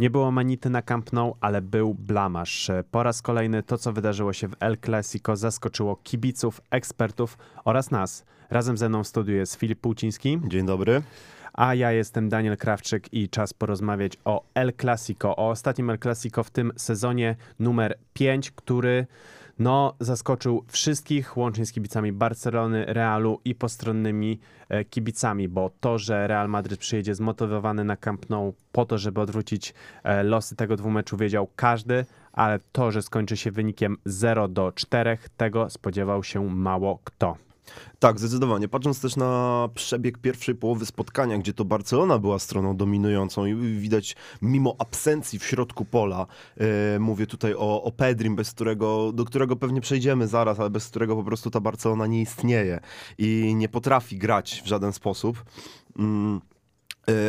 Nie było manity na Camp Nou, ale był blamasz. Po raz kolejny to, co wydarzyło się w El Clasico, zaskoczyło kibiców, ekspertów oraz nas. Razem ze mną w studiu jest Filip Płciński. Dzień dobry. A ja jestem Daniel Krawczyk i czas porozmawiać o El Clasico, o ostatnim El Clasico w tym sezonie numer 5, który no, zaskoczył wszystkich, łącznie z kibicami Barcelony, Realu i postronnymi e, kibicami, bo to, że Real Madryt przyjedzie zmotywowany na Camp Nou po to, żeby odwrócić e, losy tego dwumeczu, wiedział każdy, ale to, że skończy się wynikiem 0 do 4, tego spodziewał się mało kto. Tak, zdecydowanie. Patrząc też na przebieg pierwszej połowy spotkania, gdzie to Barcelona była stroną dominującą i widać mimo absencji w środku pola, e, mówię tutaj o, o Pedrim, bez którego, do którego pewnie przejdziemy zaraz, ale bez którego po prostu ta Barcelona nie istnieje i nie potrafi grać w żaden sposób. E,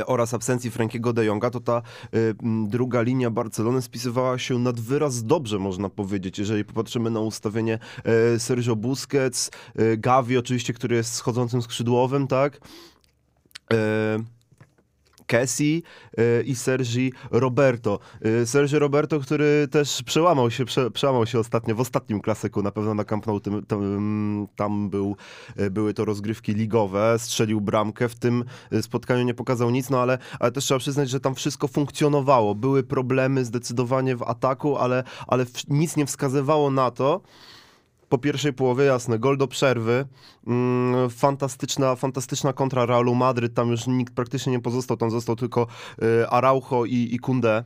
oraz absencji Frankiego de Jonga, to ta e, druga linia Barcelony spisywała się nad wyraz dobrze, można powiedzieć. Jeżeli popatrzymy na ustawienie e, Sergio Busquets, Gavi oczywiście, który jest schodzącym skrzydłowym, tak? Cassie y, i Sergi Roberto. Y, Sergi Roberto, który też przełamał się, prze, przełamał się ostatnio, w ostatnim klasyku, na pewno na Camp Nou, tym, tam, tam był, y, były to rozgrywki ligowe, strzelił bramkę, w tym spotkaniu nie pokazał nic, no ale, ale też trzeba przyznać, że tam wszystko funkcjonowało. Były problemy zdecydowanie w ataku, ale, ale nic nie wskazywało na to, po pierwszej połowie, jasne, gol do przerwy, mm, fantastyczna, fantastyczna kontra Realu Madryt, tam już nikt praktycznie nie pozostał, tam został tylko y, Araujo i, i Kunde.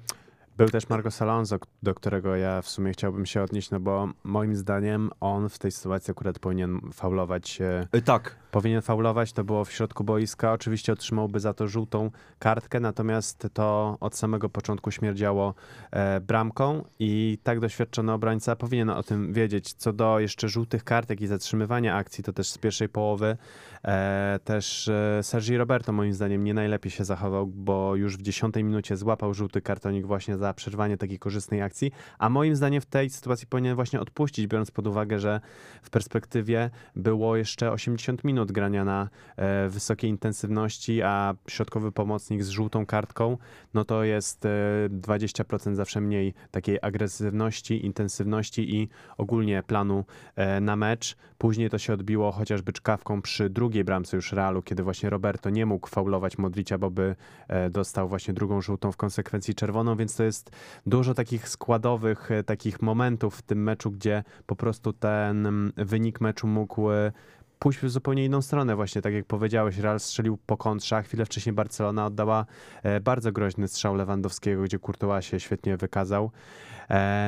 Był też Marcos Alonso, do którego ja w sumie chciałbym się odnieść, no bo moim zdaniem on w tej sytuacji akurat powinien faulować. Y, tak. Powinien faulować, to było w środku boiska. Oczywiście otrzymałby za to żółtą kartkę, natomiast to od samego początku śmierdziało e, bramką i tak doświadczony obrońca powinien o tym wiedzieć. Co do jeszcze żółtych kartek i zatrzymywania akcji, to też z pierwszej połowy e, też e, Sergi Roberto moim zdaniem nie najlepiej się zachował, bo już w dziesiątej minucie złapał żółty kartonik właśnie za za przerwanie takiej korzystnej akcji, a moim zdaniem w tej sytuacji powinien właśnie odpuścić, biorąc pod uwagę, że w perspektywie było jeszcze 80 minut grania na e, wysokiej intensywności, a środkowy pomocnik z żółtą kartką, no to jest e, 20% zawsze mniej takiej agresywności, intensywności i ogólnie planu e, na mecz. Później to się odbiło chociażby czkawką przy drugiej bramce już Realu, kiedy właśnie Roberto nie mógł faulować Modricia, bo by e, dostał właśnie drugą żółtą, w konsekwencji czerwoną, więc to jest jest dużo takich składowych, e, takich momentów w tym meczu, gdzie po prostu ten mm, wynik meczu mógł e, pójść w zupełnie inną stronę, właśnie tak jak powiedziałeś, Real strzelił po kontrze, a chwilę wcześniej Barcelona oddała e, bardzo groźny strzał Lewandowskiego, gdzie Courtois się świetnie wykazał.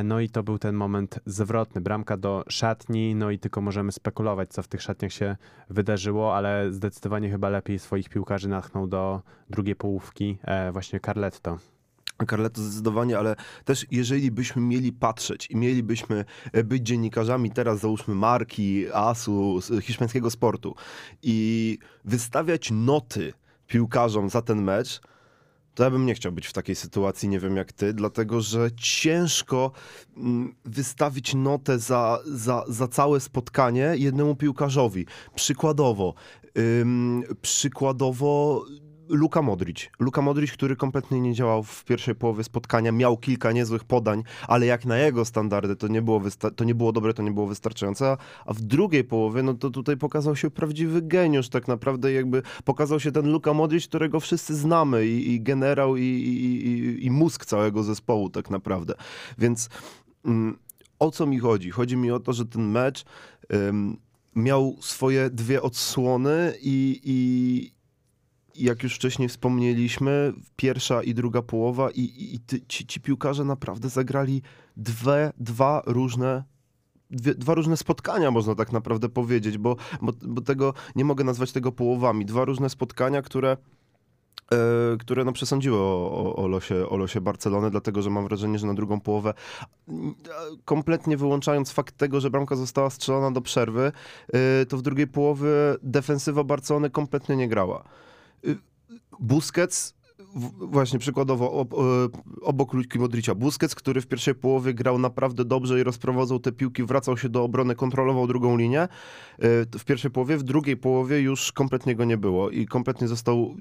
No i to był ten moment zwrotny, bramka do szatni, no i tylko możemy spekulować, co w tych szatniach się wydarzyło, ale zdecydowanie chyba lepiej swoich piłkarzy natchnął do drugiej połówki właśnie Carletto. Carleto zdecydowanie, ale też jeżeli byśmy mieli patrzeć i mielibyśmy e, być dziennikarzami teraz załóżmy marki, asu, hiszpańskiego sportu i wystawiać noty piłkarzom za ten mecz, to ja bym nie chciał być w takiej sytuacji, nie wiem jak ty, dlatego że ciężko mm, wystawić notę za, za, za całe spotkanie jednemu piłkarzowi. Przykładowo, ym, przykładowo Luka Modric. Luka Modric, który kompletnie nie działał w pierwszej połowie spotkania, miał kilka niezłych podań, ale jak na jego standardy to nie było, to nie było dobre, to nie było wystarczające, a w drugiej połowie, no to tutaj pokazał się prawdziwy geniusz tak naprawdę, jakby pokazał się ten Luka Modric, którego wszyscy znamy i, i generał i, i, i, mózg całego zespołu tak naprawdę. Więc mm, o co mi chodzi? Chodzi mi o to, że ten mecz miał swoje dwie odsłony i, i, jak już wcześniej wspomnieliśmy, pierwsza i druga połowa i, i ci, ci, piłkarze naprawdę zagrali dwie, dwa różne Dwie, dwa różne spotkania, można tak naprawdę powiedzieć, bo, bo, bo, tego nie mogę nazwać tego połowami. Dwa różne spotkania, które, e, które no przesądziły o, o, o, losie, o losie Barcelony, dlatego że mam wrażenie, że na drugą połowę, kompletnie wyłączając fakt tego, że bramka została strzelona do przerwy, e, to w drugiej połowie defensywa Barcelony kompletnie nie grała. Busquets właśnie przykładowo e, obok Luki Modricia Busquets, który w pierwszej połowie grał naprawdę dobrze i rozprowadzał te piłki, wracał się do obrony, kontrolował drugą linię e, w pierwszej połowie, w drugiej połowie już kompletnie go nie było i kompletnie został,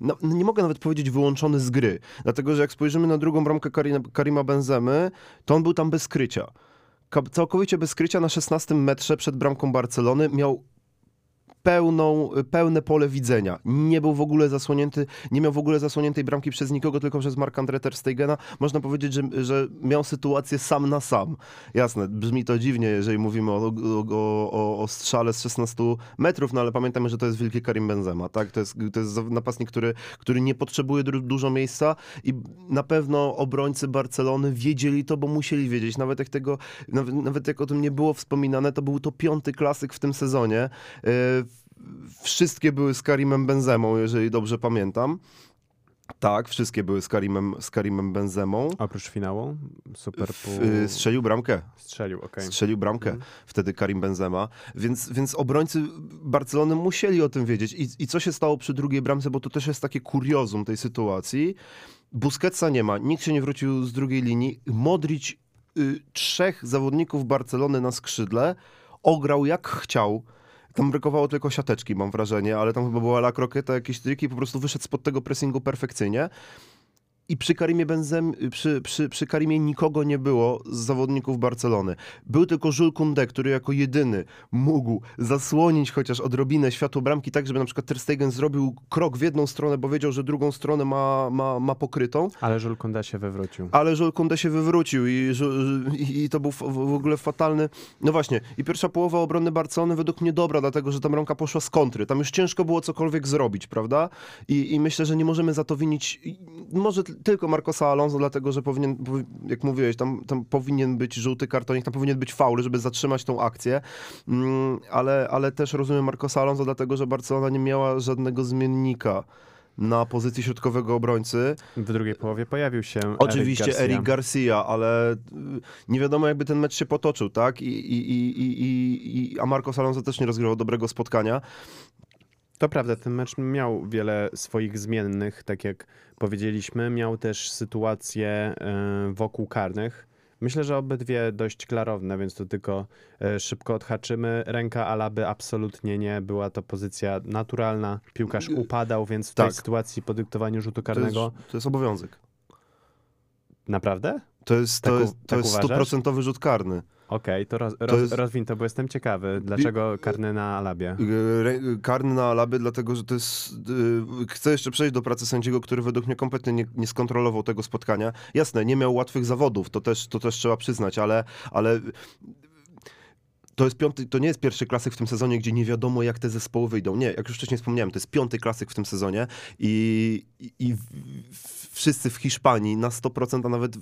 no, nie mogę nawet powiedzieć wyłączony z gry, dlatego że jak spojrzymy na drugą bramkę Karina, Karima Benzemy, to on był tam bez skrycia. Ka- Całkowicie bez skrycia na 16 metrze przed bramką Barcelony miał pełną, pełne pole widzenia. Nie był w ogóle zasłonięty, nie miał w ogóle zasłoniętej bramki przez nikogo, tylko przez Mark-André ter Stegena. Można powiedzieć, że, że miał sytuację sam na sam. Jasne, brzmi to dziwnie, jeżeli mówimy o, o, o, o strzale z 16 metrów, no ale pamiętamy, że to jest wielki Karim Benzema, tak? To jest, to jest napastnik, który, który nie potrzebuje du dużo miejsca i na pewno obrońcy Barcelony wiedzieli to, bo musieli wiedzieć. Nawet jak tego, nawet, nawet jak o tym nie było wspominane, to był to piąty klasyk w tym sezonie. Yy, wszystkie były z Karimem Benzemą, jeżeli dobrze pamiętam. Tak, wszystkie były z Karimem, z Karimem Benzemą. Oprócz finału? Super pół... W, strzelił bramkę. Strzelił, okej. Okay. Strzelił bramkę mhm. wtedy Karim Benzema. Więc, więc obrońcy Barcelony musieli o tym wiedzieć. I, I co się stało przy drugiej bramce, bo to też jest takie kuriozum tej sytuacji. Busquetsa nie ma, nikt się nie wrócił z drugiej linii. Modric y, trzech zawodników Barcelony na skrzydle ograł jak chciał tam brakowało tylko siateczki, mam wrażenie, ale tam chyba była la krokieta, jakieś triki, po prostu wyszedł spod tego pressingu perfekcyjnie. I przy Karimie Benzem, przy, przy, przy Karimie nikogo nie było z zawodników Barcelony. Był tylko Jules Koundé, który jako jedyny mógł zasłonić chociaż odrobinę światło bramki tak, żeby na przykład Ter Stegen zrobił krok w jedną stronę, bo wiedział, że drugą stronę ma, ma, ma pokrytą. Ale Jules Koundé się wywrócił. Ale Jules Koundé się wywrócił i, i, i to był w, w, ogóle fatalny... No właśnie, i pierwsza połowa obrony Barcelony według mnie dobra, dlatego, że tam rąka poszła z kontry. Tam już ciężko było cokolwiek zrobić, prawda? I, i myślę, że nie możemy za to winić... Może tylko Marcosa Alonso, dlatego że powinien, jak mówiłeś, tam, tam powinien być żółty kartonik, tam powinien być faul, żeby zatrzymać tą akcję, mm, ale, ale też rozumiem Marcosa Alonso, dlatego że Barcelona nie miała żadnego zmiennika na pozycji środkowego obrońcy. W drugiej połowie pojawił się Oczywiście Eric Garcia, Eric Garcia ale y, nie wiadomo jakby ten mecz się potoczył, tak? I, i, i, i, i, a Marcos Alonso też nie rozgrywał dobrego spotkania. To prawda, ten mecz miał wiele swoich zmiennych, tak jak powiedzieliśmy. Miał też sytuacje wokół karnych. Myślę, że obydwie dość klarowne, więc to tylko e, szybko odhaczymy. Ręka Alaby absolutnie nie. Była to pozycja naturalna. Piłkarz upadał, więc w tak. tej sytuacji po dyktowaniu rzutu karnego... To jest, to jest obowiązek. Naprawdę? To jest, to tak, jest, to tak jest stuprocentowy rzut karny. Okej, to, roz, to jest... rozwin to, bo jestem ciekawy. Dlaczego karny na Alabie? Karny na Alabie, dlatego że to jest... Y, chcę jeszcze przejść do pracy sędziego, który według mnie kompletnie nie, nie skontrolował tego spotkania. Jasne, nie miał łatwych zawodów, to też, to też trzeba przyznać, ale, ale to, jest piąty, to nie jest pierwszy klasyk w tym sezonie, gdzie nie wiadomo, jak te zespoły wyjdą. Nie, jak już wcześniej wspomniałem, to jest piąty klasyk w tym sezonie i, i, i wszyscy w Hiszpanii na 100%, a nawet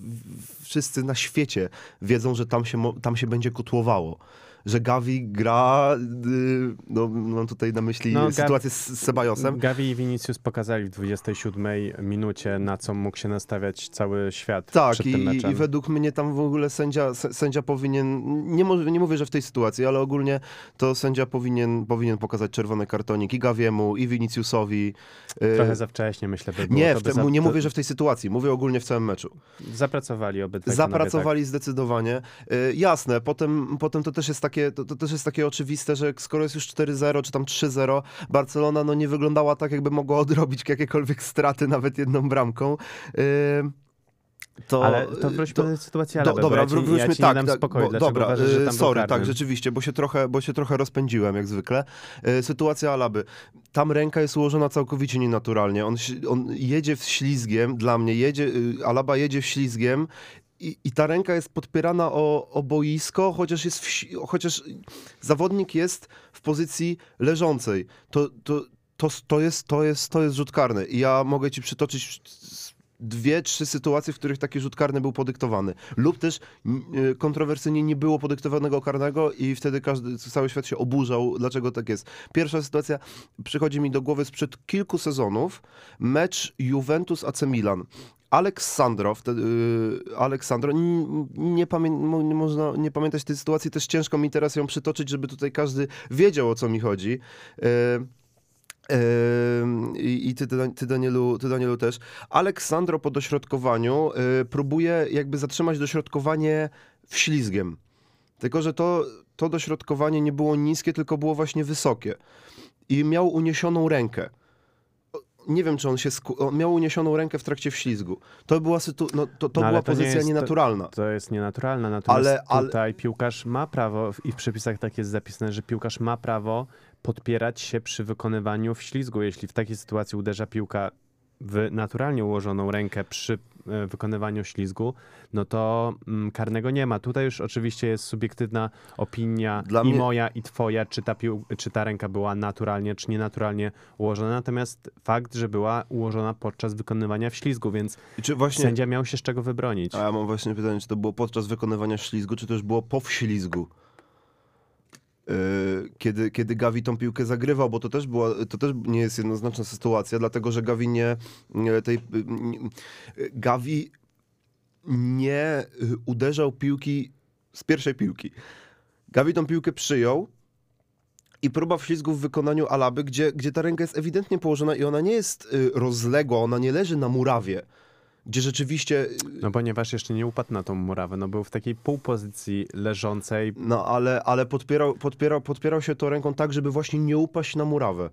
wszyscy na świecie wiedzą, że tam się, tam się będzie kotłowało że Gavi gra, y, no mam tutaj na myśli no, sytuację z Sebajosem. Gavi i Vinicius pokazali w 27 minucie, na co mógł się nastawiać cały świat tak, przed i, tym meczem. i według mnie tam w ogóle sędzia, sędzia powinien, nie, nie mówię, że w tej sytuacji, ale ogólnie to sędzia powinien, powinien pokazać czerwony kartonik i Gaviemu, i Viniciusowi. Y, Trochę za wcześnie, myślę, by było. Nie, to te, za... nie mówię, że w tej sytuacji, mówię ogólnie w całym meczu. Zapracowali obydwaj Zapracowali tak. zdecydowanie. Y, jasne, potem, potem to też jest takie, to, to też jest takie oczywiste, że skoro jest już 4-0 czy tam 3-0, Barcelona no nie wyglądała tak, jakby mogła odrobić jakiekolwiek straty nawet jedną bramką. Yy... To, ale to wróćmy to, do sytuacji do, Dobra, ja ci, wróćmy ja tak. Tak spokoju, bo, dobra, uważasz, że tam sorry, tak, rzeczywiście, bo się, trochę, bo się trochę rozpędziłem jak zwykle. Yy, sytuacja Alaby. Tam ręka jest ułożona całkowicie nienaturalnie. On, on jedzie w ślizgiem, dla mnie, jedzie, yy, Alaba jedzie w ślizgiem i, I, ta ręka jest podpierana o, o boisko, chociaż, jest w, chociaż zawodnik jest w pozycji leżącej. To, to, to, to, jest, to, jest, to jest rzut karny. I ja mogę ci przytoczyć dwie, trzy sytuacje, w których taki rzut karny był podyktowany. Lub też y, kontrowersyjnie nie było podyktowanego karnego i wtedy każdy, cały świat się oburzał, dlaczego tak jest. Pierwsza sytuacja przychodzi mi do głowy sprzed kilku sezonów. Mecz Juventus AC Milan. Aleksandro, wtedy, yy, Aleksandro, nie, pamię nie, można nie pamiętać tej sytuacji, też ciężko mi teraz ją przytoczyć, żeby tutaj każdy wiedział, o co mi chodzi. Yy, Ym, I, i ty, ty, ty, Danielu, ty, Danielu, też. Aleksandro po dośrodkowaniu y, próbuje jakby zatrzymać dośrodkowanie wślizgiem. Tylko, że to, to dośrodkowanie nie było niskie, tylko było właśnie wysokie. I miał uniesioną rękę. Nie wiem, czy on się. Sku... on miał uniesioną rękę w trakcie wślizgu. To była, sytu... no, to, to No, była to nie pozycja jest- to- nienaturalna. To jest nienaturalne, natomiast Ale- ale- tutaj piłkarz ma prawo, i w przepisach tak jest zapisane, że piłkarz ma prawo podpierać się przy wykonywaniu wślizgu. Jeśli w takiej sytuacji uderza piłka w naturalnie ułożoną rękę przy wykonywaniu ślizgu, no to mm, karnego nie ma. Tutaj już oczywiście jest subiektywna opinia Dla i mnie- moja, i twoja, czy ta, pił- czy ta ręka była naturalnie, czy nienaturalnie ułożona. Natomiast fakt, że była ułożona podczas wykonywania wślizgu, więc I czy właśnie. sędzia miał się z czego wybronić. A ja mam właśnie pytanie, czy to było podczas wykonywania ślizgu, czy też było po wślizgu? Yy, Kiedy, kiedy Gavi tą piłkę zagrywał, bo to też, była, to też nie jest jednoznaczna sytuacja, dlatego że Gavi nie, tej, nie, Gavi nie y, uderzał piłki z pierwszej piłki. Gavi tą piłkę przyjął i próba wślizgu w wykonaniu Alaby, gdzie, gdzie ta ręka jest ewidentnie położona i ona nie jest y, rozległa, ona nie leży na murawie, gdzie rzeczywiście y, No ponieważ jeszcze nie upadł na tą murawę, no był w takiej półpozycji leżącej. No ale, ale podpierał, podpierał, podpierał się to ręką tak, żeby właśnie nie upaść na murawę.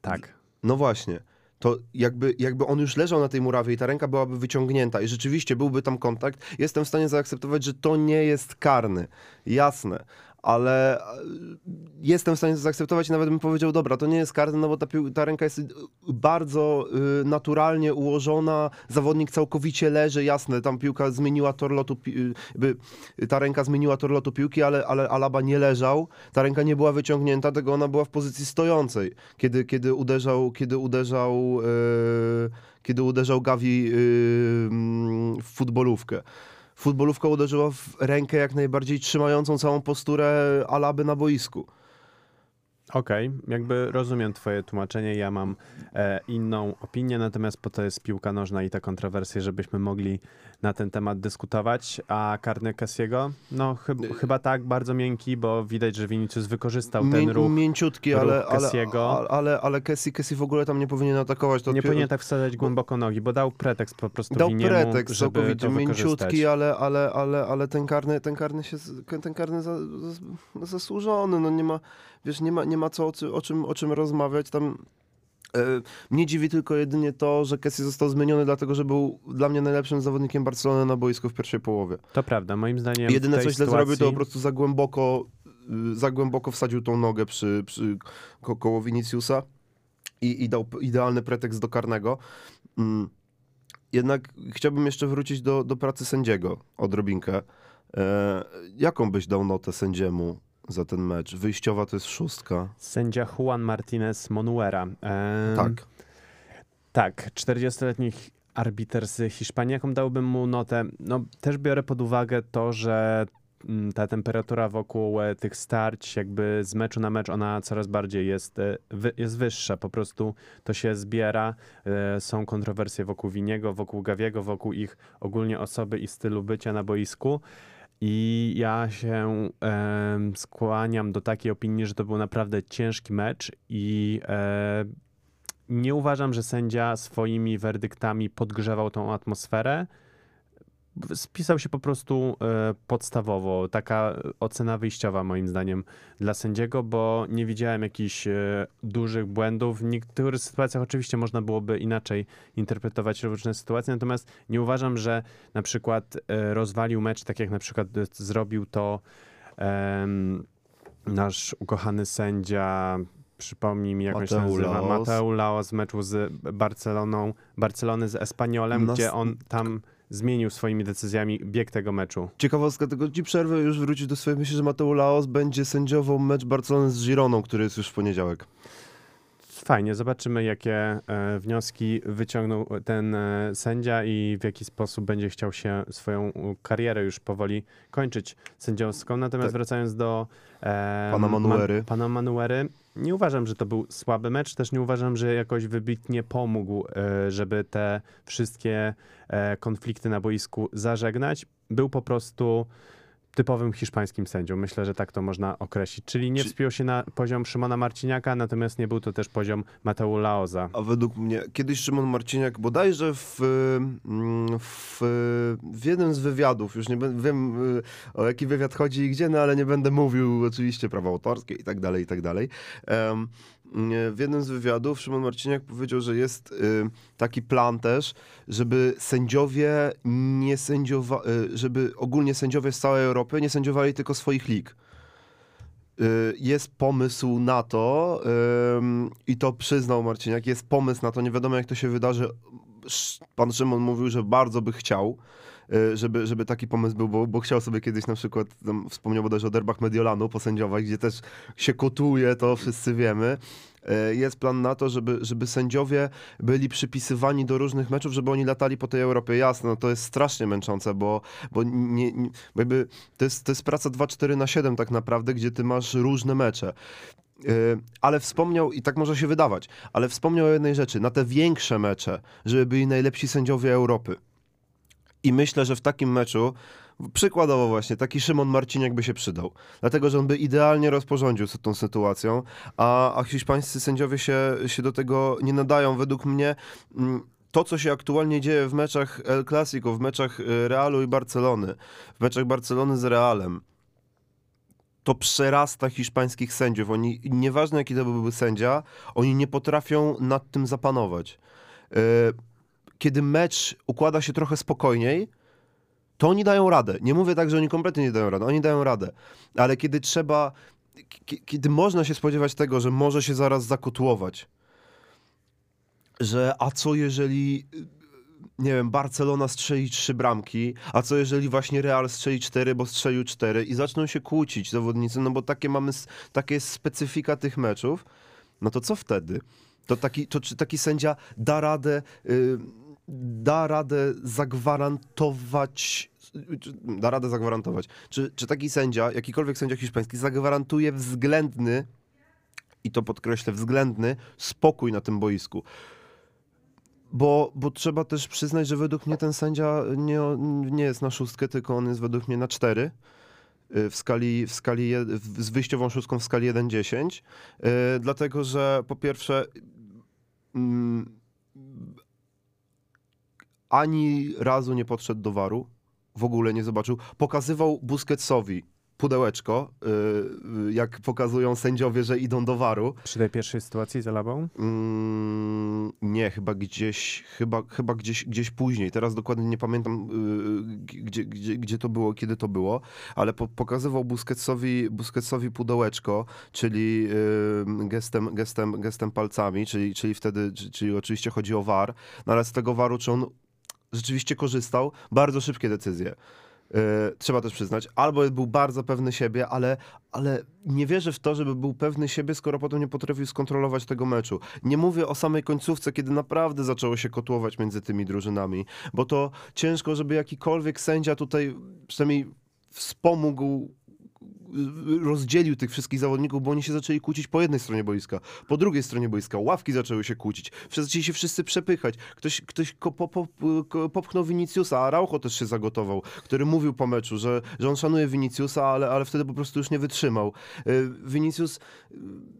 Tak. No właśnie. To jakby, jakby on już leżał na tej murawie i ta ręka byłaby wyciągnięta i rzeczywiście byłby tam kontakt, jestem w stanie zaakceptować, że to nie jest karny. Jasne. Ale e, jestem w stanie to zaakceptować i nawet bym powiedział, dobra, to nie jest karny, no bo ta, ta ręka jest y, bardzo y, naturalnie ułożona, zawodnik całkowicie leży, jasne, tam piłka zmieniła tor lotu, ta ręka zmieniła tor lotu piłki, ale, ale Alaba nie leżał, ta ręka nie była wyciągnięta, tego ona była w pozycji stojącej, kiedy, kiedy uderzał, kiedy uderzał, e, kiedy uderzał Gavi e, w futbolówkę. Futbolówka uderzyła w rękę jak najbardziej trzymającą całą posturę Alaby na boisku. Okej, jakby rozumiem twoje tłumaczenie, ja mam e, inną opinię, natomiast po to jest piłka nożna i te kontrowersje, żebyśmy mogli na ten temat dyskutować. A karny Cassiego? No chyb, chyba tak, bardzo miękki, bo widać, że Vinicius wykorzystał ten ruch. mięciutki, ruch ale, ale, Kessiego. ale, ale, ale Kessie, Kessie w ogóle tam nie powinien atakować. To Nie powinien tak wsadzać głęboko nogi, bo dał pretekst po prostu Dał Winiemu, pretekst żeby całkowicie mięciutki, ale, ale, ale, ale ten karny, ten karny się, ten karny za, za, zasłużony, no nie ma, wiesz, nie ma, nie ma co o, o, czym, o czym rozmawiać tam. E, Mnie dziwi tylko jedynie to, że Kessie został zmieniony dlatego, że był dla mnie najlepszym zawodnikiem Barcelony na boisku w pierwszej połowie. To prawda, moim zdaniem Jedyne co źle sytuacji... zrobił, to po prostu za głęboko, y, za głęboko wsadził tą nogę przy, przy ko koło Viniciusa i, i dał idealny pretekst do karnego. Mm. Jednak chciałbym jeszcze wrócić do, do pracy sędziego odrobinkę. E, jaką byś dał notę sędziemu za ten mecz? Wyjściowa to jest szóstka. Sędzia Juan Martinez Monuera. Em, Tak. Tak, 40-letni arbiter z Hiszpanii, jaką dałbym mu notę? No, też biorę pod uwagę to, że mm, ta temperatura wokół e, tych starć, jakby z meczu na mecz, ona coraz bardziej jest, e, jest wyższa. Po prostu to się zbiera. e, Są kontrowersje wokół Winiego, wokół Gawiego, wokół ich ogólnie osoby i stylu bycia na boisku. I ja się em, skłaniam do takiej opinii, że to był naprawdę ciężki mecz i e, nie uważam, że sędzia swoimi werdyktami podgrzewał tą atmosferę. Spisał się po prostu e, podstawowo. Taka ocena wyjściowa, moim zdaniem, dla sędziego, bo nie widziałem jakichś e, dużych błędów. W niektórych sytuacjach oczywiście można byłoby inaczej interpretować różne sytuacje, natomiast nie uważam, że na przykład e, rozwalił mecz, tak jak na przykład e, zrobił to em, nasz ukochany sędzia. Przypomnij mi, jak on się Mateu nazywa. Laos. Mateu Laos z meczu z Barceloną, Barcelony z Espaniolem, Nas- gdzie on tam zmienił swoimi decyzjami bieg tego meczu. Ciekawostka, tylko ci przerwę już wrócić do swojej myśli, że Mateo Laos będzie sędziował mecz Barcelony z Gironą, który jest już w poniedziałek. Fajnie, zobaczymy, jakie e, wnioski wyciągnął ten e, sędzia i w jaki sposób będzie chciał się swoją karierę już powoli kończyć sędziowską. Natomiast Tak. wracając do e, Pana Manuery. Man, pana Manuery, nie uważam, że to był słaby mecz, też nie uważam, że jakoś wybitnie pomógł, e, żeby te wszystkie e, konflikty na boisku zażegnać. Był po prostu typowym hiszpańskim sędzią. Myślę, że tak to można określić. Czyli nie Czy- wspiął się na poziom Szymona Marciniaka, natomiast nie był to też poziom Mateu Laoza. A według mnie kiedyś Szymon Marciniak bodajże w, mm, w, w jednym z wywiadów, już nie wiem y, o jaki wywiad chodzi i gdzie, no ale nie będę mówił oczywiście prawa autorskie i tak dalej, i tak dalej. Nie, W jednym z wywiadów Szymon Marciniak powiedział, że jest y, taki plan też, żeby sędziowie nie sędziowa, y, żeby ogólnie sędziowie z całej Europy nie sędziowali tylko swoich lig. Y, jest pomysł na to i to przyznał Marciniak, jest pomysł na to, nie wiadomo jak to się wydarzy. Pan Szymon mówił, że bardzo by chciał, żeby, żeby taki pomysł był, bo, bo chciał sobie kiedyś na przykład, tam wspomniał bodajże o derbach Mediolanu posędziować, gdzie też się kotuje, to wszyscy wiemy. Y, Jest plan na to, żeby, żeby sędziowie byli przypisywani do różnych meczów, żeby oni latali po tej Europie. Jasne, no to jest strasznie męczące, bo, bo, nie, nie, bo jakby to, jest, to jest praca 2-4 na 7 tak naprawdę, gdzie ty masz różne mecze. Yy, ale wspomniał, i tak może się wydawać, ale wspomniał o jednej rzeczy, na te większe mecze, żeby byli najlepsi sędziowie Europy. I myślę, że w takim meczu, przykładowo właśnie, taki Szymon Marciniak by się przydał. Dlatego, że on by idealnie rozporządził tą sytuacją, a, a hiszpańscy sędziowie się, się do tego nie nadają. Według mnie mm, to, co się aktualnie dzieje w meczach El Clasico, w meczach y, Realu i Barcelony, w meczach Barcelony z Realem, to przerasta hiszpańskich sędziów. Oni, nieważne jaki to byłby sędzia, oni nie potrafią nad tym zapanować. Yy, Kiedy mecz układa się trochę spokojniej, to oni dają radę. Nie mówię tak, że oni kompletnie nie dają radę, oni dają radę. Ale kiedy trzeba, kiedy można się spodziewać tego, że może się zaraz zakotłować, że a co jeżeli nie wiem, Barcelona strzeli trzy bramki, a co jeżeli właśnie Real strzeli cztery, bo strzelił cztery i zaczną się kłócić zawodnicy, no bo takie mamy, takie jest specyfika tych meczów, no to co wtedy? To taki, to czy taki sędzia da radę, y, da radę zagwarantować, da radę zagwarantować, czy, czy taki sędzia, jakikolwiek sędzia hiszpański zagwarantuje względny, i to podkreślę, względny spokój na tym boisku. Bo, bo trzeba też przyznać, że według mnie ten sędzia nie, nie jest na szóstkę, tylko on jest według mnie na cztery y, w skali, w skali z wyjściową szóstką w skali 1-10, y, dlatego że po pierwsze mm, ani razu nie podszedł do waru, w ogóle nie zobaczył. Pokazywał Busquetsowi pudełeczko, y, y, jak pokazują sędziowie, że idą do waru. Przy tej pierwszej sytuacji z Alabą? Mm, nie, chyba gdzieś, chyba, chyba gdzieś, gdzieś później. Teraz dokładnie nie pamiętam, yy, gdzie, gdzie, gdzie to było, kiedy to było, ale po, pokazywał Busquetsowi, Busquetsowi pudełeczko, czyli yy, gestem, gestem, gestem palcami, czyli, czyli wtedy, czyli, oczywiście chodzi o VAR, no ale z tego VARu, czy on rzeczywiście korzystał, bardzo szybkie decyzje. Yy, trzeba też przyznać, albo był bardzo pewny siebie, ale, ale nie wierzę w to, żeby był pewny siebie, skoro potem nie potrafił skontrolować tego meczu. Nie mówię o samej końcówce, kiedy naprawdę zaczęło się kotłować między tymi drużynami, bo to ciężko, żeby jakikolwiek sędzia tutaj przynajmniej wspomógł rozdzielił tych wszystkich zawodników, bo oni się zaczęli kłócić po jednej stronie boiska, po drugiej stronie boiska, ławki zaczęły się kłócić, zaczęli się wszyscy przepychać, ktoś, ktoś popchnął Viniciusa, a Araujo też się zagotował, który mówił po meczu, że, że on szanuje Viniciusa, ale, ale wtedy po prostu już nie wytrzymał. Y, Vinicius,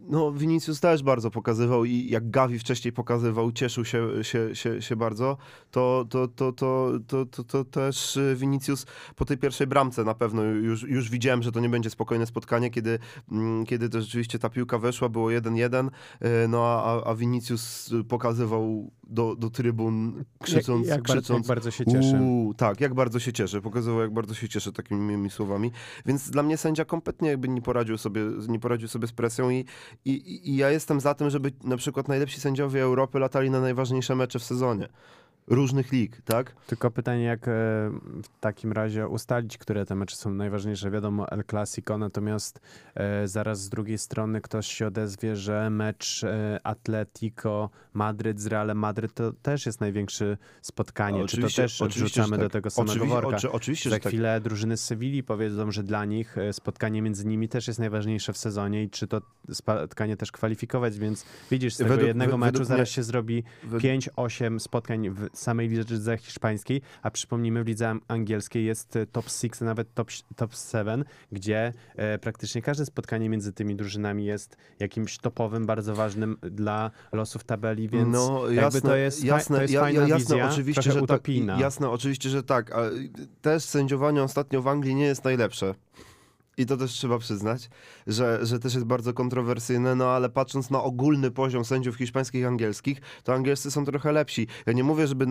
no Vinicius też bardzo pokazywał i jak Gavi wcześniej pokazywał, cieszył się, się, się, się bardzo, to, to, to, to, to, to, to też y, Vinicius po tej pierwszej bramce na pewno już, już widziałem, że to nie będzie spokojne spotkanie, kiedy, mm, kiedy to rzeczywiście ta piłka weszła, było 1-1, y, no a, a Vinicius pokazywał do, do trybun krzycząc, jak, jak, krzycząc jak bardzo się cieszę. Uuu, tak, jak bardzo się cieszę. Pokazywał, jak bardzo się cieszę takimi słowami. Więc dla mnie sędzia kompletnie jakby nie poradził sobie, nie poradził sobie z presją i, i- i ja jestem za tym, żeby na przykład najlepsi sędziowie Europy latali na najważniejsze mecze w sezonie. Różnych lig, tak? Tylko pytanie, jak e, w takim razie ustalić, które te mecze są najważniejsze. Wiadomo, El Clasico, natomiast e, zaraz z drugiej strony ktoś się odezwie, że mecz e, Atletico Madryt z Realem Madryt to też jest największe spotkanie. Czy to Oczywiście- też oczywiście, wrzucamy że do tak. tego samego Oczywi- worka? oczy- oczywiście, Za że tak. chwilę drużyny z Sewilli powiedzą, że dla nich spotkanie między nimi też jest najważniejsze w sezonie i czy to spotkanie też kwalifikować, więc widzisz, z tego Według- jednego we- meczu według zaraz się zrobi Wed- 5-8 spotkań w samej lidze hiszpańskiej, a przypomnijmy, w lidze angielskiej jest e, top 6, nawet top, top 7, gdzie e, praktycznie każde spotkanie między tymi drużynami jest jakimś topowym, bardzo ważnym dla losów tabeli, więc no, jasne, to jest, jasne, to jest fajna ja- jasne, wizja, oczywiście, że utopijna. tak. Jasne, oczywiście, że tak, ale też sędziowanie ostatnio w Anglii nie jest najlepsze. I to też trzeba przyznać, że, że też jest bardzo kontrowersyjne, no ale patrząc na ogólny poziom sędziów hiszpańskich i angielskich, to angielscy są trochę lepsi. Ja nie mówię, żeby,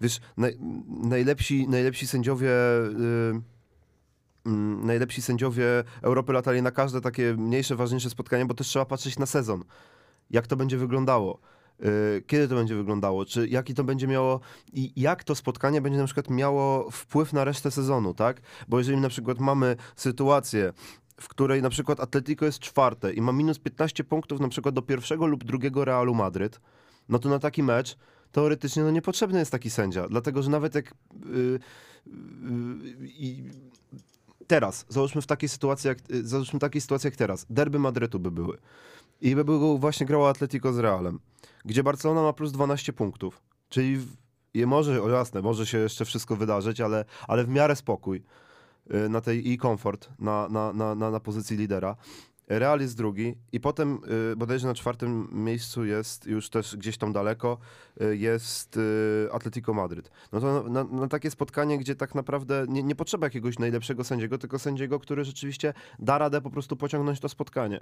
wiesz, naj, najlepsi, najlepsi sędziowie... y, mm, Najlepsi sędziowie Europy latali na każde takie mniejsze, ważniejsze spotkanie, bo też trzeba patrzeć na sezon. Jak to będzie wyglądało? Y, Kiedy to będzie wyglądało? Czy jaki to będzie miało i jak to spotkanie będzie na przykład miało wpływ na resztę sezonu, tak? Bo jeżeli na przykład mamy sytuację, w której na przykład Atletico jest czwarte i ma minus 15 punktów na przykład do pierwszego lub drugiego Realu Madryt, no to na taki mecz teoretycznie no niepotrzebny jest taki sędzia, dlatego że nawet jak yy, yy, i teraz, załóżmy w takiej sytuacji jak, y, załóżmy takiej sytuacji jak teraz, derby Madrytu by były i by właśnie grało Atletico z Realem, gdzie Barcelona ma plus 12 punktów, czyli w, i może, o jasne, może się jeszcze wszystko wydarzyć, ale, ale w miarę spokój y, na tej i komfort na, na, na, na, na pozycji lidera. Real jest drugi i potem y, bodajże na czwartym miejscu jest już też gdzieś tam daleko y, jest y, Atletico Madryt. No to na, na takie spotkanie, gdzie tak naprawdę nie, nie potrzeba jakiegoś najlepszego sędziego, tylko sędziego, który rzeczywiście da radę po prostu pociągnąć to spotkanie.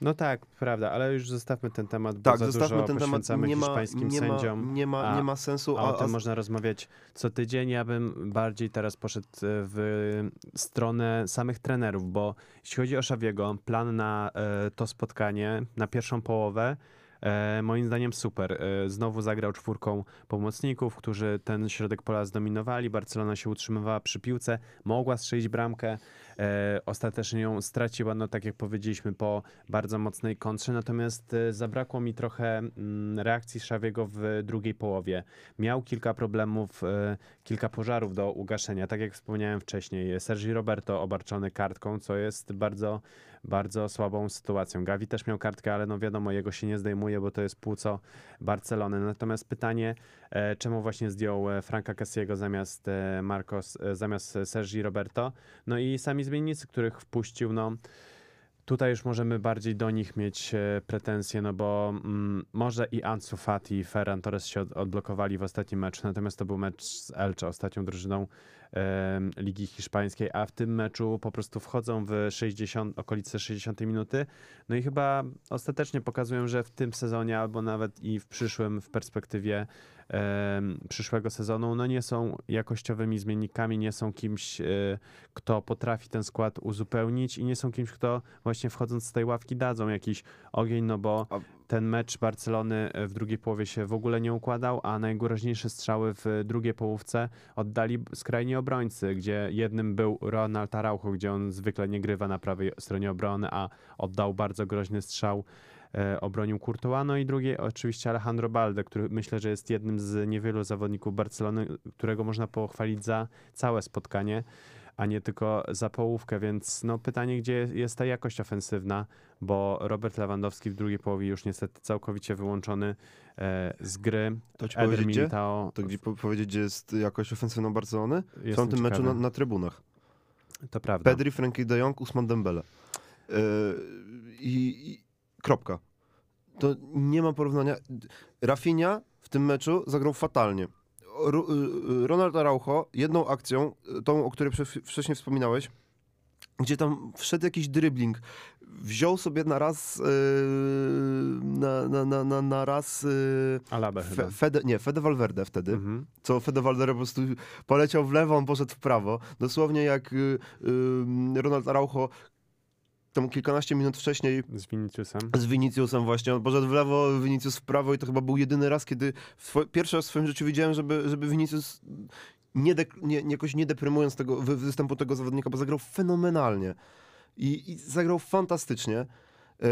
No tak, prawda, ale już zostawmy ten temat, bo Tak, za zostawmy dużo ten temat. Nie ma, hiszpańskim nie, ma, sędziom. nie, ma, a- nie ma sensu. A o a- tym a- można rozmawiać co tydzień. Ja bym bardziej teraz poszedł e, w stronę samych trenerów, bo jeśli chodzi o Szawiego, plan na e, to spotkanie, na pierwszą połowę, moim zdaniem super. E, znowu zagrał czwórką pomocników, którzy ten środek pola zdominowali. Barcelona się utrzymywała przy piłce, mogła strzelić bramkę. E, ostatecznie ją straciła, no tak jak powiedzieliśmy, po bardzo mocnej kontrze. Natomiast e, zabrakło mi trochę mm, reakcji Szawiego w drugiej połowie. Miał kilka problemów, e, kilka pożarów do ugaszenia. Tak jak wspomniałem wcześniej, Sergi Roberto obarczony kartką, co jest bardzo, bardzo słabą sytuacją. Gavi też miał kartkę, ale no wiadomo, jego się nie zdejmuje, bo to jest płuco Barcelony. Natomiast pytanie, e, czemu właśnie zdjął e, Franka Cassiego zamiast e, Marcos, zamiast Sergi Roberto? No i sami zmiennicy, których wpuścił, no tutaj już możemy bardziej do nich mieć pretensje, no bo mm, może i Ansu Fati i Ferran Torres się od, odblokowali w ostatnim meczu, natomiast to był mecz z Elche, ostatnią drużyną Ligi Hiszpańskiej, a w tym meczu po prostu wchodzą w 60, okolice 60 minuty, no i chyba ostatecznie pokazują, że w tym sezonie albo nawet i w przyszłym, w perspektywie przyszłego sezonu, no nie są jakościowymi zmiennikami, nie są kimś, e, kto potrafi ten skład uzupełnić i nie są kimś, kto właśnie wchodząc z tej ławki dadzą jakiś ogień, no bo ten mecz Barcelony w drugiej połowie się w ogóle nie układał, a najgroźniejsze strzały w drugiej połówce oddali skrajni obrońcy, gdzie jednym był Ronald Araujo, gdzie on zwykle nie grywa na prawej stronie obrony, a oddał bardzo groźny strzał e, obronił Courtois, no i drugie oczywiście Alejandro Balde, który myślę, że jest jednym z niewielu zawodników Barcelony, którego można pochwalić za całe spotkanie, a nie tylko za połówkę, więc no pytanie, gdzie jest ta jakość ofensywna, bo Robert Lewandowski w drugiej połowie już niestety całkowicie wyłączony e, z gry. To ci Eder powiedzieć? Militao To gdzie po- powiedzieć, gdzie jest jakość ofensywna Barcelony? W tamtym meczu na, na trybunach. To prawda. Pedri, Frankie de Jong, Usman Dembele. Yy, i, I kropka. To nie ma porównania. Rafinha w tym meczu zagrał fatalnie. Y, y, Ronald Araujo jedną akcją, y, tą, o której wcześniej wspominałeś, gdzie tam wszedł jakiś dribbling, wziął sobie na raz yy, na, na, na, na, na raz yy, Alaba chyba. Fe, Fede, nie, Fede Valverde wtedy, Mhm. co Fede Valverde po prostu poleciał w lewo, on poszedł w prawo. Dosłownie jak y, y, Ronald Araujo tam kilkanaście minut wcześniej Z Viniciusem. z Viniciusem właśnie, on poszedł w lewo, Vinicius w prawo i to chyba był jedyny raz, kiedy pierwszy raz w swoim życiu widziałem, żeby, żeby Vinicius nie, dek- nie, jakoś nie deprymując tego wy- występu tego zawodnika, bo zagrał fenomenalnie i, i zagrał fantastycznie. Yy,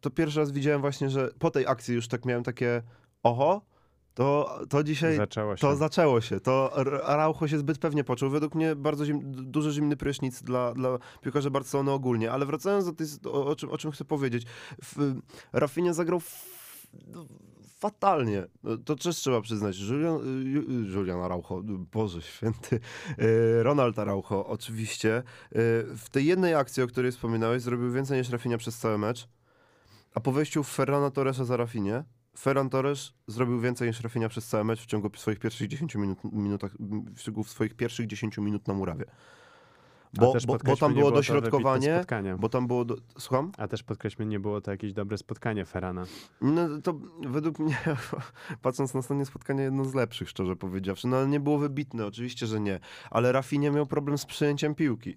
to pierwszy raz widziałem właśnie, że po tej akcji już tak miałem takie oho, to, to dzisiaj Zaczęło się. to zaczęło się. To Ar- Araujo się zbyt pewnie poczuł. Według mnie bardzo zim, duży zimny prysznic dla, dla piłkarzy Barcelony ogólnie. Ale wracając do tej, o, o, czym, o czym chcę powiedzieć. Rafinha zagrał f, fatalnie. No, To też trzeba przyznać. Julian, Ju- Julian Araujo, Boże święty, e, Ronald Araujo oczywiście e, w tej jednej akcji, o której wspominałeś, zrobił więcej niż Rafinha przez cały mecz, a po wejściu Ferrana Torresa za Rafinie, Ferran Torres zrobił więcej niż Rafinha przez cały mecz w ciągu swoich pierwszych 10 minut, minutach, w ciągu swoich pierwszych 10 minut na murawie. Bo, bo, bo tam było dośrodkowanie, bo tam było, do... słucham? A też podkreślmy, nie było to jakieś dobre spotkanie Ferrana. No to według mnie, patrząc na ostatnie spotkanie, jedno z lepszych, szczerze powiedziawszy. No ale nie było wybitne, oczywiście, że nie. Ale Rafinha miał problem z przyjęciem piłki.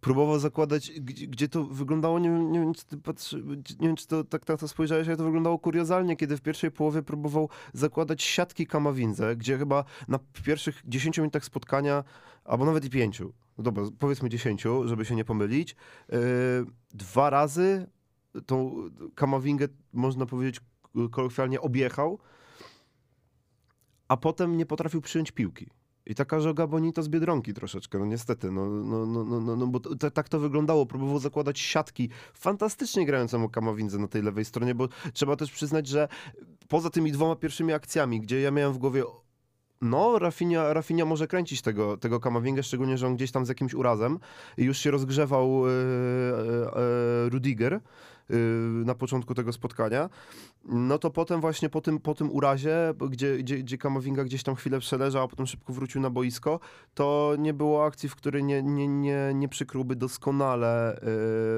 Próbował zakładać, gdzie, gdzie to wyglądało, nie, nie wiem, czy ty patrzy, nie wiem, czy to tak na to spojrzałeś, ale to wyglądało kuriozalnie, kiedy w pierwszej połowie próbował zakładać siatki Kamawindze, gdzie chyba na pierwszych 10 minutach spotkania, albo nawet i pięciu, no dobra, powiedzmy 10, żeby się nie pomylić, yy, dwa razy tą Kamawingę, można powiedzieć, kolokwialnie objechał, a potem nie potrafił przyjąć piłki. I taka żoga Bonito z Biedronki troszeczkę, no niestety, no, no, no, no, no, no bo to, tak to wyglądało. Próbował zakładać siatki fantastycznie grającemu Kamawindze na tej lewej stronie, bo trzeba też przyznać, że poza tymi dwoma pierwszymi akcjami, gdzie ja miałem w głowie no, Rafinha, Rafinha może kręcić tego, tego Kamawingę, szczególnie, że on gdzieś tam z jakimś urazem i już się rozgrzewał e, e, Rudiger na początku tego spotkania. No to potem właśnie po tym, po tym urazie, gdzie, gdzie, gdzie gdzieś tam chwilę przeleżał, a potem szybko wrócił na boisko, to nie było akcji, w której nie, nie, nie, nie przykryłby doskonale e,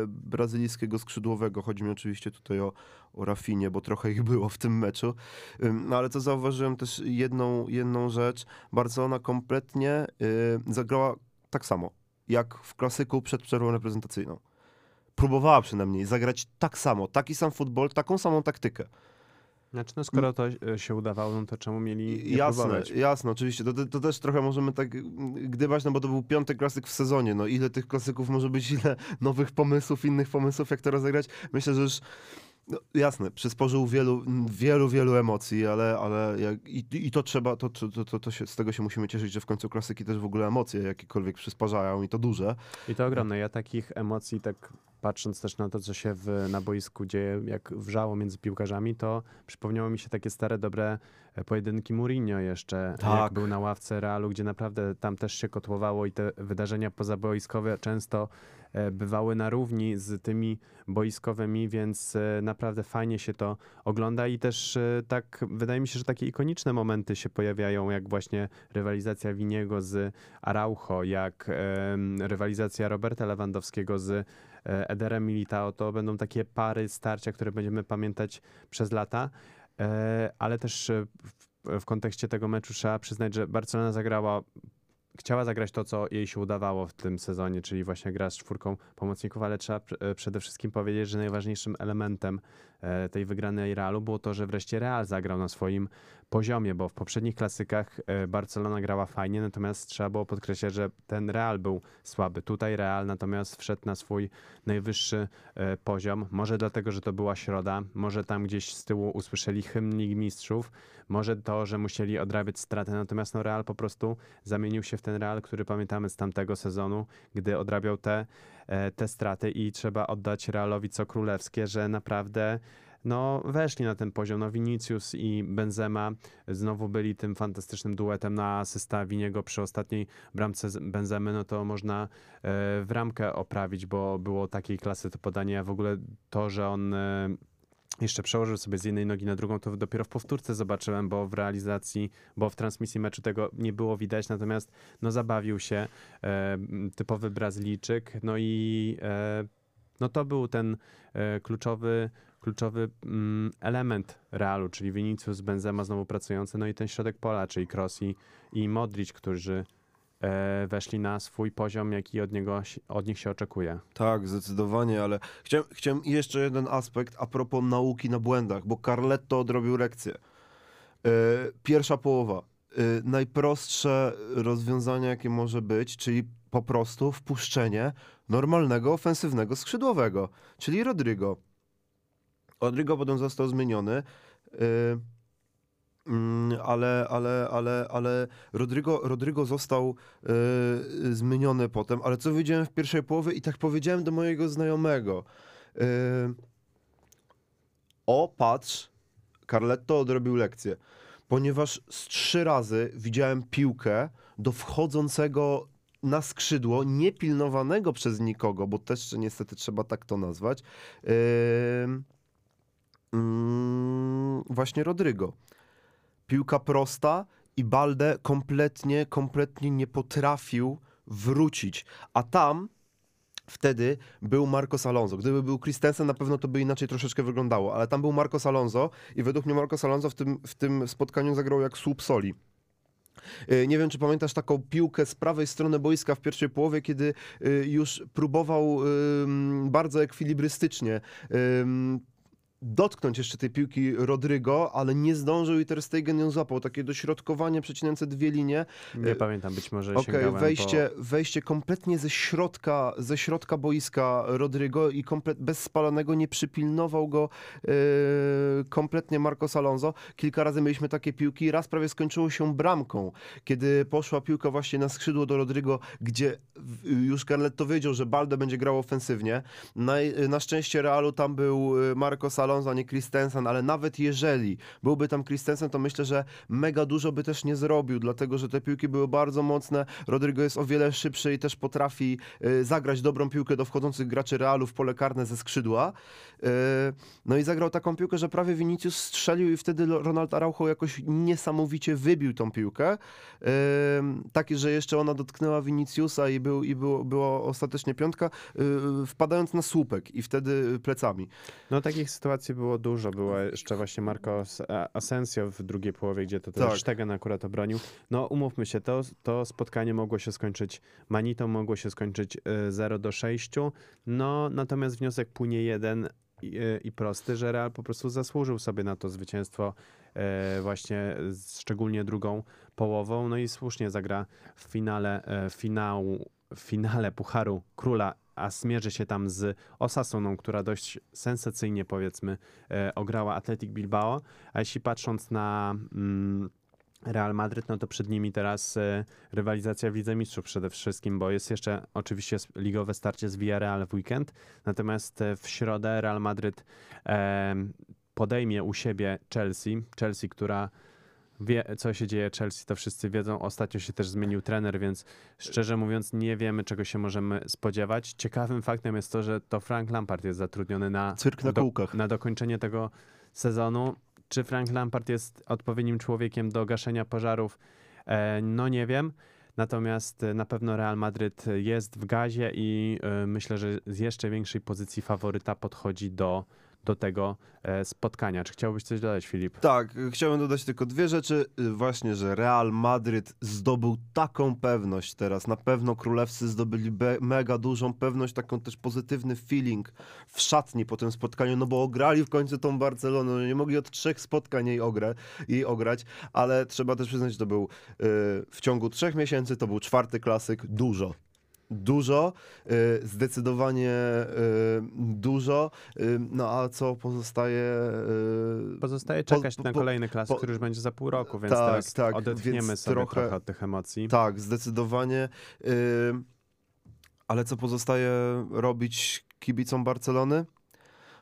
brazylijskiego skrzydłowego. Chodzi mi oczywiście tutaj o, o Rafinie, bo trochę ich było w tym meczu. No ale to zauważyłem też jedną, jedną rzecz. Barcelona kompletnie y, zagrała tak samo, jak w klasyku przed przerwą reprezentacyjną. Próbowała przynajmniej zagrać tak samo, taki sam futbol, taką samą taktykę. Znaczy, no skoro to e, się udawało, no to czemu mieli nie Jasne, próbować? jasne, oczywiście. To, to, też trochę możemy tak mm, gdybać, no bo to był piąty klasyk w sezonie. No ile tych klasyków może być, ile nowych pomysłów, innych pomysłów, jak to rozegrać. Myślę, że już no, jasne, przysporzył wielu, wielu, wielu emocji, ale, ale jak, i, i to trzeba, to, to, to, to się, z tego się musimy cieszyć, że w końcu klasyki też w ogóle emocje jakiekolwiek przysparzają i to duże. I to ogromne. Ja takich emocji, tak patrząc też na to, co się w, na boisku dzieje, jak wrzało między piłkarzami, to przypomniało mi się takie stare, dobre e, pojedynki Mourinho jeszcze, Tak. jak był na ławce Realu, gdzie naprawdę tam też się kotłowało i te wydarzenia pozaboiskowe często e, bywały na równi z tymi boiskowymi, więc e, naprawdę fajnie się to ogląda i też e, tak, wydaje mi się, że takie ikoniczne momenty się pojawiają, jak właśnie rywalizacja Winiego z Araujo, jak rywalizacja Roberta Lewandowskiego z e, Ederem Militao, to będą takie pary starcia, które będziemy pamiętać przez lata, E, ale też e, w, kontekście tego meczu trzeba przyznać, że Barcelona zagrała chciała zagrać to, co jej się udawało w tym sezonie, czyli właśnie gra z czwórką pomocników, ale trzeba pr- przede wszystkim powiedzieć, że najważniejszym elementem tej wygranej Realu było to, że wreszcie Real zagrał na swoim poziomie, bo w poprzednich klasykach e, Barcelona grała fajnie, natomiast trzeba było podkreślać, że ten Real był słaby. Tutaj Real natomiast wszedł na swój najwyższy e, poziom. Może dlatego, że to była środa, może tam gdzieś z tyłu usłyszeli hymn Ligi Mistrzów, może to, że musieli odrabiać straty, natomiast no Real po prostu zamienił się w ten Real, który pamiętamy z tamtego sezonu, gdy odrabiał te, e, te straty i trzeba oddać Realowi co królewskie, że naprawdę no, weszli na ten poziom. No, Vinicius i Benzema znowu byli tym fantastycznym duetem na asysta Winiego przy ostatniej bramce Benzemy, no to można e, w ramkę oprawić, bo było takiej klasy to podanie, w ogóle to, że on e, jeszcze przełożył sobie z jednej nogi na drugą, to dopiero w powtórce zobaczyłem, bo w realizacji, bo w transmisji meczu tego nie było widać, natomiast no zabawił się e, typowy Brazylijczyk, no i e, no to był ten e, kluczowy, kluczowy mm, element Realu, czyli Vinicius, Benzema znowu pracujący, no i ten środek pola, czyli Kroos i, i Modric, którzy weszli na swój poziom, jaki od, niego, od nich się oczekuje. Tak, zdecydowanie, ale chciałem, chciałem jeszcze jeden aspekt a propos nauki na błędach, bo Carletto odrobił lekcję. E, Pierwsza połowa. E, Najprostsze rozwiązanie, jakie może być, czyli po prostu wpuszczenie normalnego, ofensywnego skrzydłowego, czyli Rodrigo. Rodrigo potem został zmieniony. Mm, Ale, ale, ale, ale Rodrigo, Rodrigo został e, zmieniony potem, ale co widziałem w pierwszej połowie i tak powiedziałem do mojego znajomego. e, o, patrz, Carletto odrobił lekcję, ponieważ z trzy razy widziałem piłkę do wchodzącego na skrzydło, niepilnowanego przez nikogo, bo też niestety trzeba tak to nazwać, mm, właśnie Rodrygo. Piłka prosta i Balde kompletnie, kompletnie nie potrafił wrócić. A tam wtedy był Marcos Alonso. Gdyby był Christensen, na pewno to by inaczej troszeczkę wyglądało, ale tam był Marcos Alonso i według mnie Marcos Alonso w tym, w tym spotkaniu zagrał jak słup soli. Y, Nie wiem, czy pamiętasz taką piłkę z prawej strony boiska w pierwszej połowie, kiedy y, już próbował bardzo ekwilibrystycznie dotknąć jeszcze tej piłki Rodrygo, ale nie zdążył i Ter Stegen ją złapał. Takie dośrodkowanie przecinające dwie linie. Nie pamiętam, być może sięgałem wejście, wejście kompletnie ze środka, ze środka boiska Rodrygo i komplet, bez spalonego nie przypilnował go yy, kompletnie Marcos Alonso. Kilka razy mieliśmy takie piłki, raz prawie skończyło się bramką, kiedy poszła piłka właśnie na skrzydło do Rodrygo, gdzie już Carletto wiedział, że Balde będzie grał ofensywnie. Na, na szczęście Realu tam był y, Marcos Alonso, a nie Christensen, ale nawet jeżeli byłby tam Christensen, to myślę, że mega dużo by też nie zrobił, dlatego że te piłki były bardzo mocne. Rodrygo jest o wiele szybszy i też potrafi y, zagrać dobrą piłkę do wchodzących graczy Realu w pole karne ze skrzydła. Y, no i zagrał taką piłkę, że prawie Vinicius strzelił i wtedy Ronald Araujo jakoś niesamowicie wybił tą piłkę. Y, takie, że jeszcze ona dotknęła Viniciusa i, był, i było, była ostatecznie piątka, wpadając na słupek i wtedy plecami. No takich sytuacji było dużo. Było jeszcze właśnie Marco As- Asensio w drugiej połowie, gdzie to też Tak. Stegen akurat obronił. No umówmy się, to, to spotkanie mogło się skończyć manitą, mogło się skończyć y, 0 do 6. No natomiast wniosek płynie jeden i, y, i prosty, że Real po prostu zasłużył sobie na to zwycięstwo y, właśnie szczególnie drugą połową. No i słusznie zagra w finale e, finału, w finale Pucharu Króla, a zmierzy się tam z Osasuną, która dość sensacyjnie powiedzmy e, ograła Athletic Bilbao. A jeśli patrząc na mm, Real Madryt, no to przed nimi teraz e, rywalizacja w Lidze Mistrzów przede wszystkim, bo jest jeszcze oczywiście ligowe starcie z Villarreal w weekend, natomiast e, w środę Real Madryt podejmie u siebie Chelsea, Chelsea, która wie, co się dzieje Chelsea, to wszyscy wiedzą. Ostatnio się też zmienił trener, więc szczerze mówiąc nie wiemy, czego się możemy spodziewać. Ciekawym faktem jest to, że to Frank Lampard jest zatrudniony na, Cyrk na do, na dokończenie tego sezonu. Czy Frank Lampard jest odpowiednim człowiekiem do gaszenia pożarów? E, no nie wiem. Natomiast e, na pewno Real Madryt jest w gazie i e, myślę, że z jeszcze większej pozycji faworyta podchodzi do, do tego e, spotkania. Czy chciałbyś coś dodać, Filip? Tak, chciałem dodać tylko dwie rzeczy. Właśnie, że Real Madryt zdobył taką pewność teraz. Na pewno królewscy zdobyli mega dużą pewność, taką też pozytywny feeling w szatni po tym spotkaniu, no bo ograli w końcu tą Barcelonę. No Nie mogli od trzech spotkań jej, ogrę, jej ograć, ale trzeba też przyznać, że to był y, w ciągu trzech miesięcy, to był czwarty klasyk. Dużo. Dużo, y, zdecydowanie y, dużo. Y, No a co pozostaje? Pozostaje Po- czekać po- na po- kolejny klas, po- który już będzie za pół roku, więc Tak, teraz tak, odetchniemy więc sobie trochę- trochę od tych emocji. Tak, zdecydowanie. Ale co pozostaje robić kibicom Barcelony?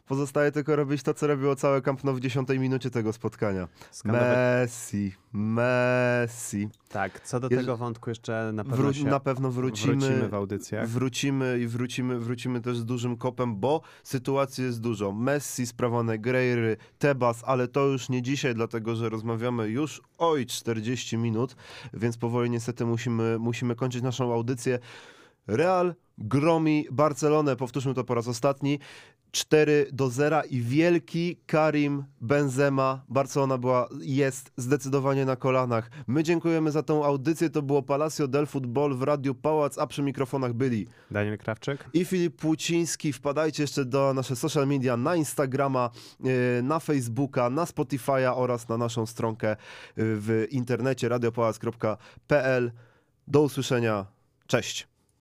Pozostaje tylko robić to, co robiło całe Camp Nou w 10 minucie tego spotkania. Messi, Messi. Tak, co do Jeż- tego wątku jeszcze na pewno Wró- na pewno wrócimy. wrócimy w audycjach. Wrócimy i wrócimy, wrócimy też z dużym kopem, bo sytuacji jest dużo. Messi, sprawa Negreiry, Tebas, ale to już nie dzisiaj, dlatego że rozmawiamy już oj 40 minut, więc powoli niestety musimy, musimy kończyć naszą audycję. Real gromi Barcelonę, powtórzmy to po raz ostatni. 4 do 0 i wielki Karim Benzema. Barcelona była, jest zdecydowanie na kolanach. My dziękujemy za tą audycję. To było Palacio del Futbol w Radiu Pałac, a przy mikrofonach byli Daniel Krawczyk. i Filip Płuciński. Wpadajcie jeszcze do nasze social media, na Instagrama, yy, na Facebooka, na Spotify'a oraz na naszą stronkę yy, w internecie radiopałac.pl. Do usłyszenia. Cześć.